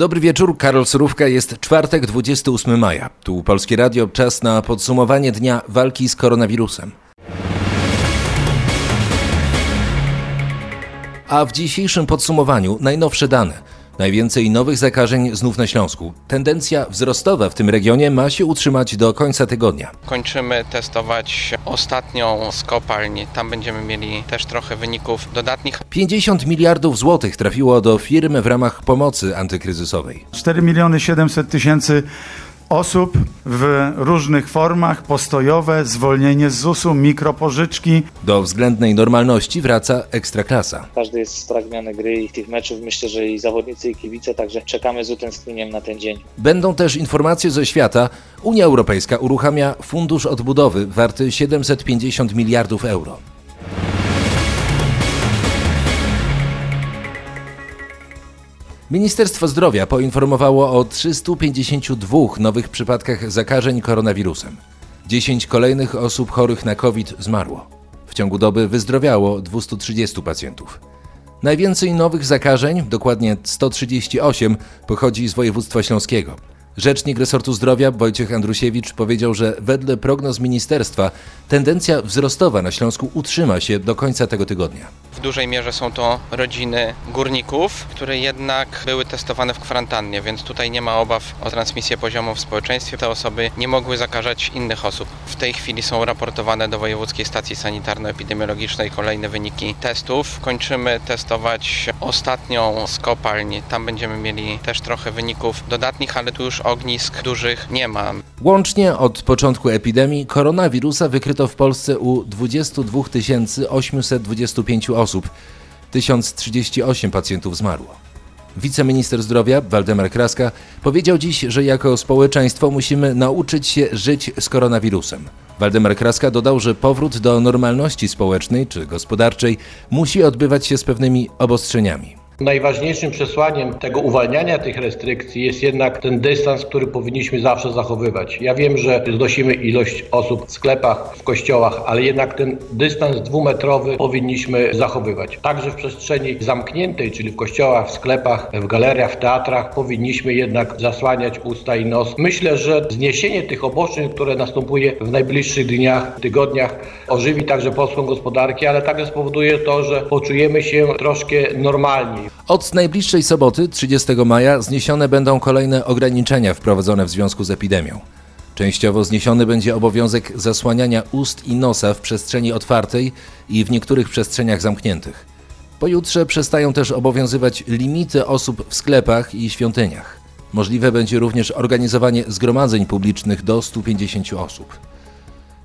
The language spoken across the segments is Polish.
Dobry wieczór, Karol Surówka, jest czwartek, 28 maja. Tu Polskie Radio, czas na podsumowanie dnia walki z koronawirusem. A w dzisiejszym podsumowaniu najnowsze dane. Najwięcej nowych zakażeń znów na Śląsku. Tendencja wzrostowa w tym regionie ma się utrzymać do końca tygodnia. Kończymy testować ostatnią z kopalń. Tam będziemy mieli też trochę wyników dodatnich. 50 miliardów złotych trafiło do firm w ramach pomocy antykryzysowej. 4 miliony 700 tysięcy osób w różnych formach, postojowe, zwolnienie z ZUS-u, mikropożyczki. Do względnej normalności wraca ekstraklasa. Każdy jest spragniony gry i tych meczów. Myślę, że i zawodnicy, i kibice, także czekamy z utęsknieniem na ten dzień. Będą też informacje ze świata. Unia Europejska uruchamia fundusz odbudowy warty 750 miliardów euro. Ministerstwo Zdrowia poinformowało o 352 nowych przypadkach zakażeń koronawirusem. 10 kolejnych osób chorych na COVID zmarło. W ciągu doby wyzdrowiało 230 pacjentów. Najwięcej nowych zakażeń, dokładnie 138, pochodzi z województwa śląskiego. Rzecznik resortu zdrowia Wojciech Andrusiewicz powiedział, że wedle prognoz ministerstwa tendencja wzrostowa na Śląsku utrzyma się do końca tego tygodnia. W dużej mierze są to rodziny górników, które jednak były testowane w kwarantannie, więc tutaj nie ma obaw o transmisję poziomu w społeczeństwie. Te osoby nie mogły zakażać innych osób. W tej chwili są raportowane do Wojewódzkiej Stacji Sanitarno-Epidemiologicznej kolejne wyniki testów. Kończymy testować ostatnią z kopalń. Tam będziemy mieli też trochę wyników dodatnich, ale tu już ognisk dużych nie ma. Łącznie od początku epidemii koronawirusa wykryto w Polsce u 22 825 osób. 1038 pacjentów zmarło. Wiceminister zdrowia Waldemar Kraska powiedział dziś, że jako społeczeństwo musimy nauczyć się żyć z koronawirusem. Waldemar Kraska dodał, że powrót do normalności społecznej czy gospodarczej musi odbywać się z pewnymi obostrzeniami. Najważniejszym przesłaniem tego uwalniania tych restrykcji jest jednak ten dystans, który powinniśmy zawsze zachowywać. Ja wiem, że znosimy ilość osób w sklepach, w kościołach, ale jednak ten dystans dwumetrowy powinniśmy zachowywać. Także w przestrzeni zamkniętej, czyli w kościołach, w sklepach, w galeriach, w teatrach, powinniśmy jednak zasłaniać usta i nos. Myślę, że zniesienie tych obostrzeń, które następuje w najbliższych dniach, tygodniach, ożywi także polską gospodarkę, ale także spowoduje to, że poczujemy się troszkę normalniej. Od najbliższej soboty, 30 maja, zniesione będą kolejne ograniczenia wprowadzone w związku z epidemią. Częściowo zniesiony będzie obowiązek zasłaniania ust i nosa w przestrzeni otwartej i w niektórych przestrzeniach zamkniętych. Pojutrze przestają też obowiązywać limity osób w sklepach i świątyniach. Możliwe będzie również organizowanie zgromadzeń publicznych do 150 osób.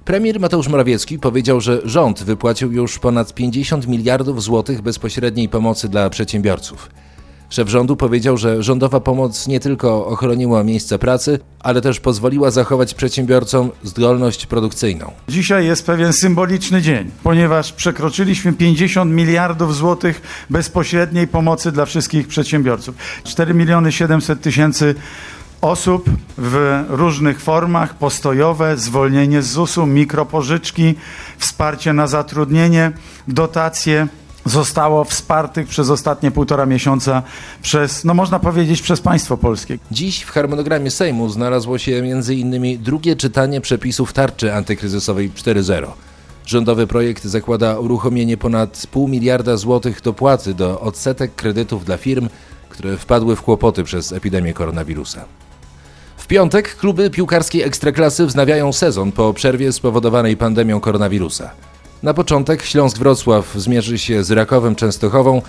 Premier Mateusz Morawiecki powiedział, że rząd wypłacił już ponad 50 miliardów złotych bezpośredniej pomocy dla przedsiębiorców. Szef rządu powiedział, że rządowa pomoc nie tylko ochroniła miejsca pracy, ale też pozwoliła zachować przedsiębiorcom zdolność produkcyjną. Dzisiaj jest pewien symboliczny dzień, ponieważ przekroczyliśmy 50 miliardów złotych bezpośredniej pomocy dla wszystkich przedsiębiorców. 4 miliony 700 tysięcy osób w różnych formach, postojowe, zwolnienie z ZUS-u, mikropożyczki, wsparcie na zatrudnienie, dotacje zostało wspartych przez ostatnie półtora miesiąca przez, no można powiedzieć, przez państwo polskie. Dziś w harmonogramie Sejmu znalazło się m.in. drugie czytanie przepisów tarczy antykryzysowej 4.0. Rządowy projekt zakłada uruchomienie ponad pół miliarda złotych dopłaty do odsetek kredytów dla firm, które wpadły w kłopoty przez epidemię koronawirusa. W piątek kluby piłkarskiej Ekstraklasy wznawiają sezon po przerwie spowodowanej pandemią koronawirusa. Na początek Śląsk Wrocław zmierzy się z Rakowem Częstochową,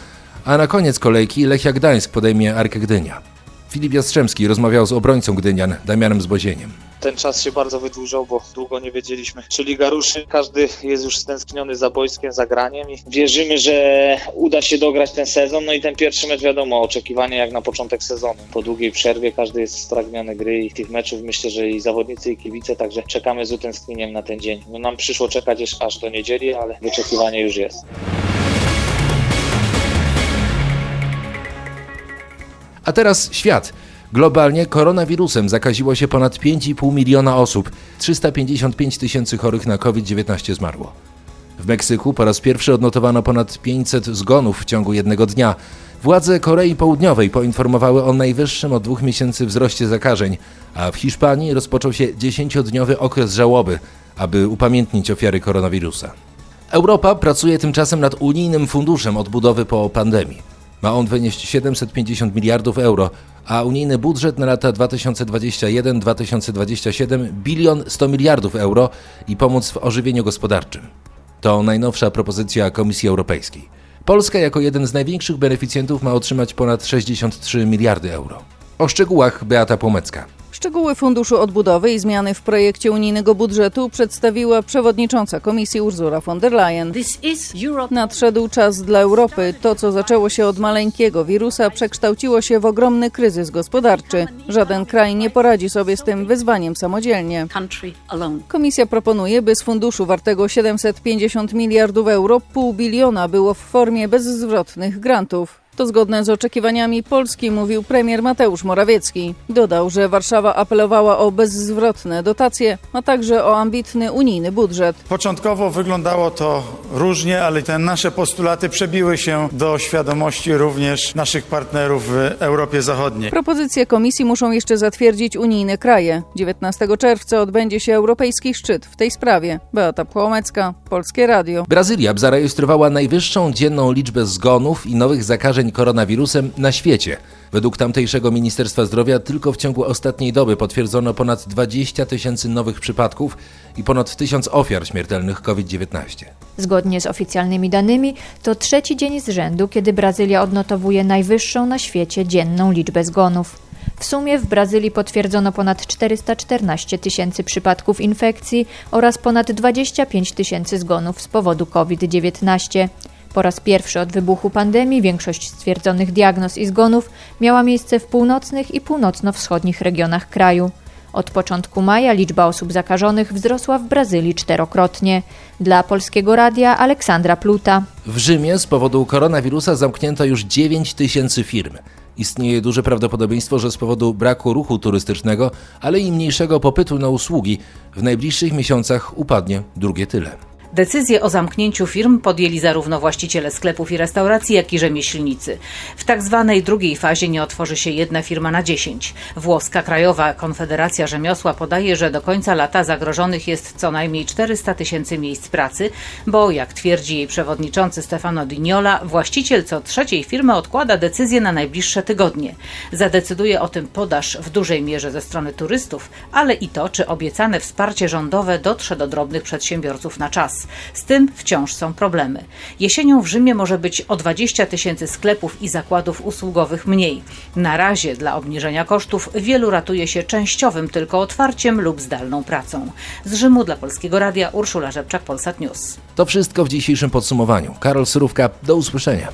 a na koniec kolejki Lechia Gdańsk podejmie Arkę Gdynia. Filip Jastrzębski rozmawiał z obrońcą Gdynian, Damianem Zbozieniem ten czas się bardzo wydłużał, bo długo nie wiedzieliśmy, czy liga ruszy. Każdy jest już stęskniony za boiskiem, za graniem i wierzymy, że uda się dograć ten sezon. No i ten pierwszy mecz, wiadomo, oczekiwanie jak na początek sezonu. Po długiej przerwie każdy jest spragniony gry i tych meczów myślę, że i zawodnicy, i kibice, także czekamy z utęsknieniem na ten dzień. No nam przyszło czekać aż do niedzieli, ale wyczekiwanie już jest. A teraz świat. Globalnie koronawirusem zakaziło się ponad 5,5 miliona osób, 355 tysięcy chorych na COVID-19 zmarło. W Meksyku po raz pierwszy odnotowano ponad 500 zgonów w ciągu jednego dnia. Władze Korei Południowej poinformowały o najwyższym od dwóch miesięcy wzroście zakażeń, a w Hiszpanii rozpoczął się dziesięciodniowy okres żałoby, aby upamiętnić ofiary koronawirusa. Europa pracuje tymczasem nad unijnym funduszem odbudowy po pandemii. Ma on wynieść 750 miliardów euro, a unijny budżet na lata 2021-2027 bilion 100 miliardów euro i pomóc w ożywieniu gospodarczym. To najnowsza propozycja Komisji Europejskiej. Polska jako jeden z największych beneficjentów ma otrzymać ponad 63 miliardy euro. O szczegółach Beata Płomecka. Szczegóły Funduszu Odbudowy i zmiany w projekcie unijnego budżetu przedstawiła przewodnicząca Komisji Ursula von der Leyen. Nadszedł czas dla Europy. To, co zaczęło się od maleńkiego wirusa, przekształciło się w ogromny kryzys gospodarczy. Żaden kraj nie poradzi sobie z tym wyzwaniem samodzielnie. Komisja proponuje, by z funduszu wartego 750 miliardów euro pół biliona było w formie bezzwrotnych grantów. To zgodne z oczekiwaniami Polski, mówił premier Mateusz Morawiecki. Dodał, że Warszawa apelowała o bezzwrotne dotacje, a także o ambitny unijny budżet. Początkowo wyglądało to różnie, ale te nasze postulaty przebiły się do świadomości również naszych partnerów w Europie Zachodniej. Propozycje komisji muszą jeszcze zatwierdzić unijne kraje. 19 czerwca odbędzie się europejski szczyt w tej sprawie. Beata Płomecka, Polskie Radio. Brazylia zarejestrowała najwyższą dzienną liczbę zgonów i nowych zakażeń koronawirusem na świecie. Według tamtejszego Ministerstwa Zdrowia tylko w ciągu ostatniej doby potwierdzono ponad 20 tysięcy nowych przypadków i ponad tysiąc ofiar śmiertelnych COVID-19. Zgodnie z oficjalnymi danymi, to trzeci dzień z rzędu, kiedy Brazylia odnotowuje najwyższą na świecie dzienną liczbę zgonów. W sumie w Brazylii potwierdzono ponad 414 tysięcy przypadków infekcji oraz ponad 25 tysięcy zgonów z powodu COVID-19. Po raz pierwszy od wybuchu pandemii większość stwierdzonych diagnoz i zgonów miała miejsce w północnych i północno-wschodnich regionach kraju. Od początku maja liczba osób zakażonych wzrosła w Brazylii czterokrotnie. Dla Polskiego Radia Aleksandra Pluta. W Rzymie z powodu koronawirusa zamknięto już 9 tysięcy firm. Istnieje duże prawdopodobieństwo, że z powodu braku ruchu turystycznego, ale i mniejszego popytu na usługi, w najbliższych miesiącach upadnie drugie tyle. Decyzję o zamknięciu firm podjęli zarówno właściciele sklepów i restauracji, jak i rzemieślnicy. W tak zwanej drugiej fazie nie otworzy się jedna firma na dziesięć. Włoska Krajowa Konfederacja Rzemiosła podaje, że do końca lata zagrożonych jest co najmniej 400 tysięcy miejsc pracy, bo jak twierdzi jej przewodniczący Stefano Dignola, właściciel co trzeciej firmy odkłada decyzję na najbliższe tygodnie. Zadecyduje o tym podaż w dużej mierze ze strony turystów, ale i to, czy obiecane wsparcie rządowe dotrze do drobnych przedsiębiorców na czas. Z tym wciąż są problemy. Jesienią w Rzymie może być o 20 tysięcy sklepów i zakładów usługowych mniej. Na razie dla obniżenia kosztów wielu ratuje się częściowym tylko otwarciem lub zdalną pracą. Z Rzymu dla Polskiego Radia Urszula Rzepczak, Polsat News. To wszystko w dzisiejszym podsumowaniu. Karol Surówka, do usłyszenia.